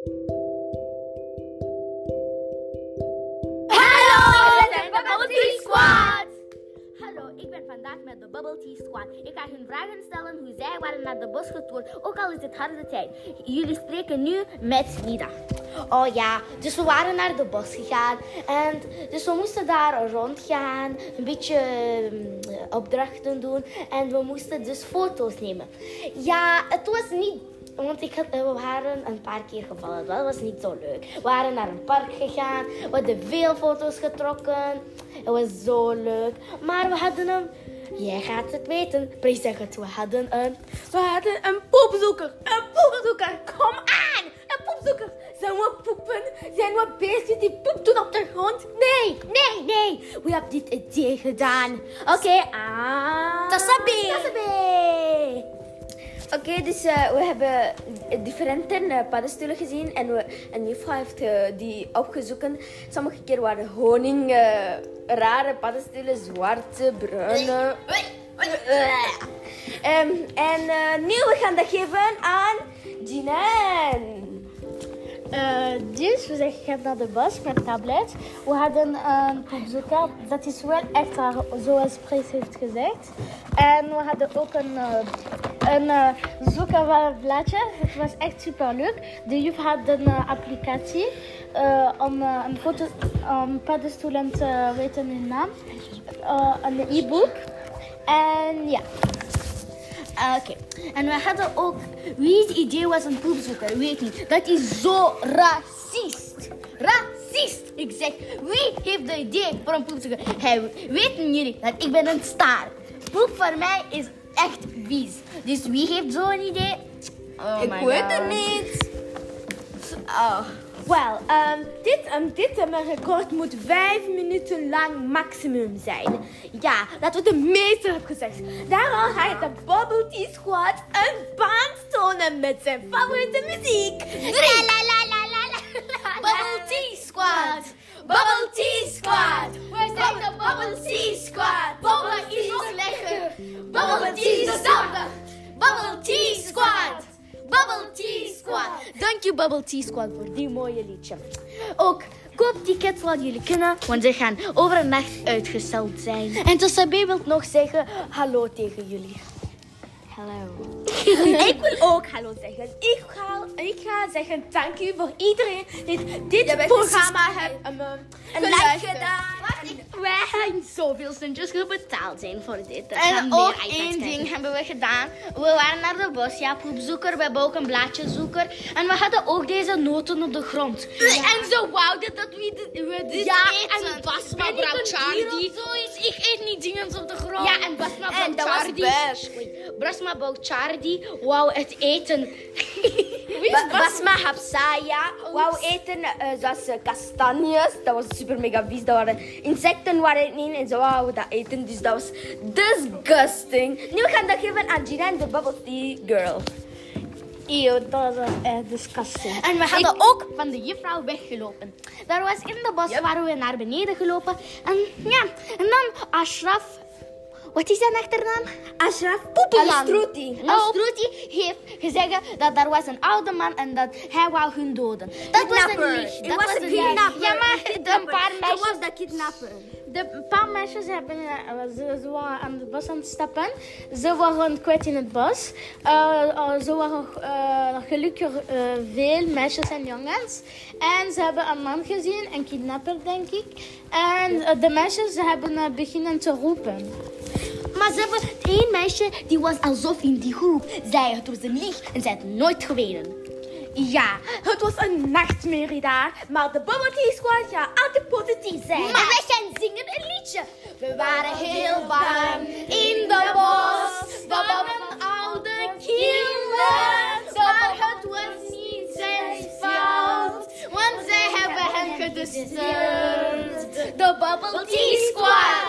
Hallo, we zijn de Bubble Tea Squad! Hallo, ik ben vandaag met de Bubble Tea Squad. Ik ga hun vragen stellen hoe zij waren naar de bos getoerd, ook al is het harde tijd. Jullie spreken nu met Nida. Oh ja, dus we waren naar de bos gegaan. En dus we moesten daar rondgaan, een beetje mm, opdrachten doen. En we moesten dus foto's nemen. Ja, het was niet want ik had, we waren een paar keer gevallen. Dat was niet zo leuk. We waren naar een park gegaan. We hadden veel foto's getrokken. Het was zo leuk. Maar we hadden een... Jij gaat het weten. Please zeg het. We hadden een... We hadden een poepzoeker. Een poepzoeker. Kom aan. Een poepzoeker. Zijn we poepen? Zijn we bezig die poep doen op de grond? Nee, nee, nee. We hebben dit idee gedaan. Oké, aan... Tasabi. Tasabi. Oké, dus eh, we hebben differente eh, paddenstoelen gezien en, we, en juffrouw heeft eh, die opgezocht. Sommige keer waren honing, eh, rare paddenstoelen, zwarte, bruine. Ehm, en eh, nu we gaan dat geven aan Jinan. Eh, dus we zijn gegaan naar de bos met tablet. We hadden een poepzoeker. Dat is wel echt waar, zoals Prijs heeft gezegd. En we hadden ook een, uh, een uh, een blaadje. Het was echt super leuk. De juf had een uh, applicatie om een foto, om paddenstoelen te weten hun naam. een e-book. En ja. Ah, Oké. En we hadden ook... Wie het idee was een poepzoeker? Weet niet. Dat is zo racist. Racist. Ik zeg, wie heeft het idee voor een poepzoeker? Hij weten jullie dat ik ben een star. Poep voor mij is echt vies. Dus wie heeft zo'n idee? Oh Ik weet God. het niet. Oh. Wel, ehm, dit, um, dit um, record moet vijf minuten lang maximum zijn. Ja, dat we de meester hebben gezegd. Daarom gaat de Bubble Tea Squad een band tonen met zijn favoriete muziek. Drie. Bubble Tea hetzelfde. Bubble Tea Squad. Bubble Tea Squad. Dank je Bubble Tea Squad voor die mooie liedje. Ook koop tickets wat jullie kunnen, want ze gaan over een nacht uitgesteld zijn. En Tossabe wil nog zeggen hallo tegen jullie. Hallo. ik wil ook hallo zeggen. Ik ga, ik ga zeggen dank u voor iedereen die dit programma heeft um, Een like geluisterd. Wij gaan zoveel centjes betaald zijn voor dit. Dat En ook één krijgen. ding hebben we gedaan. We waren naar de bos, ja, poepzoeker. We hebben ook een blaadjezoeker. En we hadden ook deze noten op de grond. En ze wouden dat we dit, we dit Ja, eten. en Basma of zoiets? Ik eet niet dingen op de grond. Ja, en Basma. Oei, Basma Charlie. Wauw, het eten. Ba- Basma Hapsaya wou eten eh, zoals eh, kastanjes. Dat was super mega vies. Dat waren insecten waren het niet en ze wou dat eten. Dus dat was disgusting. Nu we gaan dat geven aan Gina en de Bubble Tea Girl. Eeuw, dat was echt disgusting. En we hadden ook van de juffrouw weggelopen. Daar was in de bos waren we naar beneden gelopen. En ja, en dan Ashraf. Wat is zijn achternaam? Ashraf Poepeman. Astruti. Astruti heeft gezegd dat daar was een oude man en dat hij wou hun doden. Dat was een licht. Dat was een kidnapper. Ja, maar een paar Hij meisjes was de kidnapper. De paar meisjes hebben, eh, ze, ze waren aan het bos aan het stappen. Ze waren kwijt in het bos. Eh, eh, ze waren eh, gelukkig veel meisjes en jongens. En ze hebben een man gezien, een kidnapper denk ik. En de meisjes hebben beginnen te roepen. Maar ze hebben één meisje die was alsof in die groep zei het was een lieg en ze had nooit geweten. Ja, het was een nachtmerrie daar. Maar de Bubble Tea Squad gaat altijd positief zijn. Maar wij zijn zingen een liedje. We waren heel bang in de bos. We waren oude kinderen. Maar het was niet zijn fout. Want zij hebben hem gedestuurd. De Bubble Tea Squad.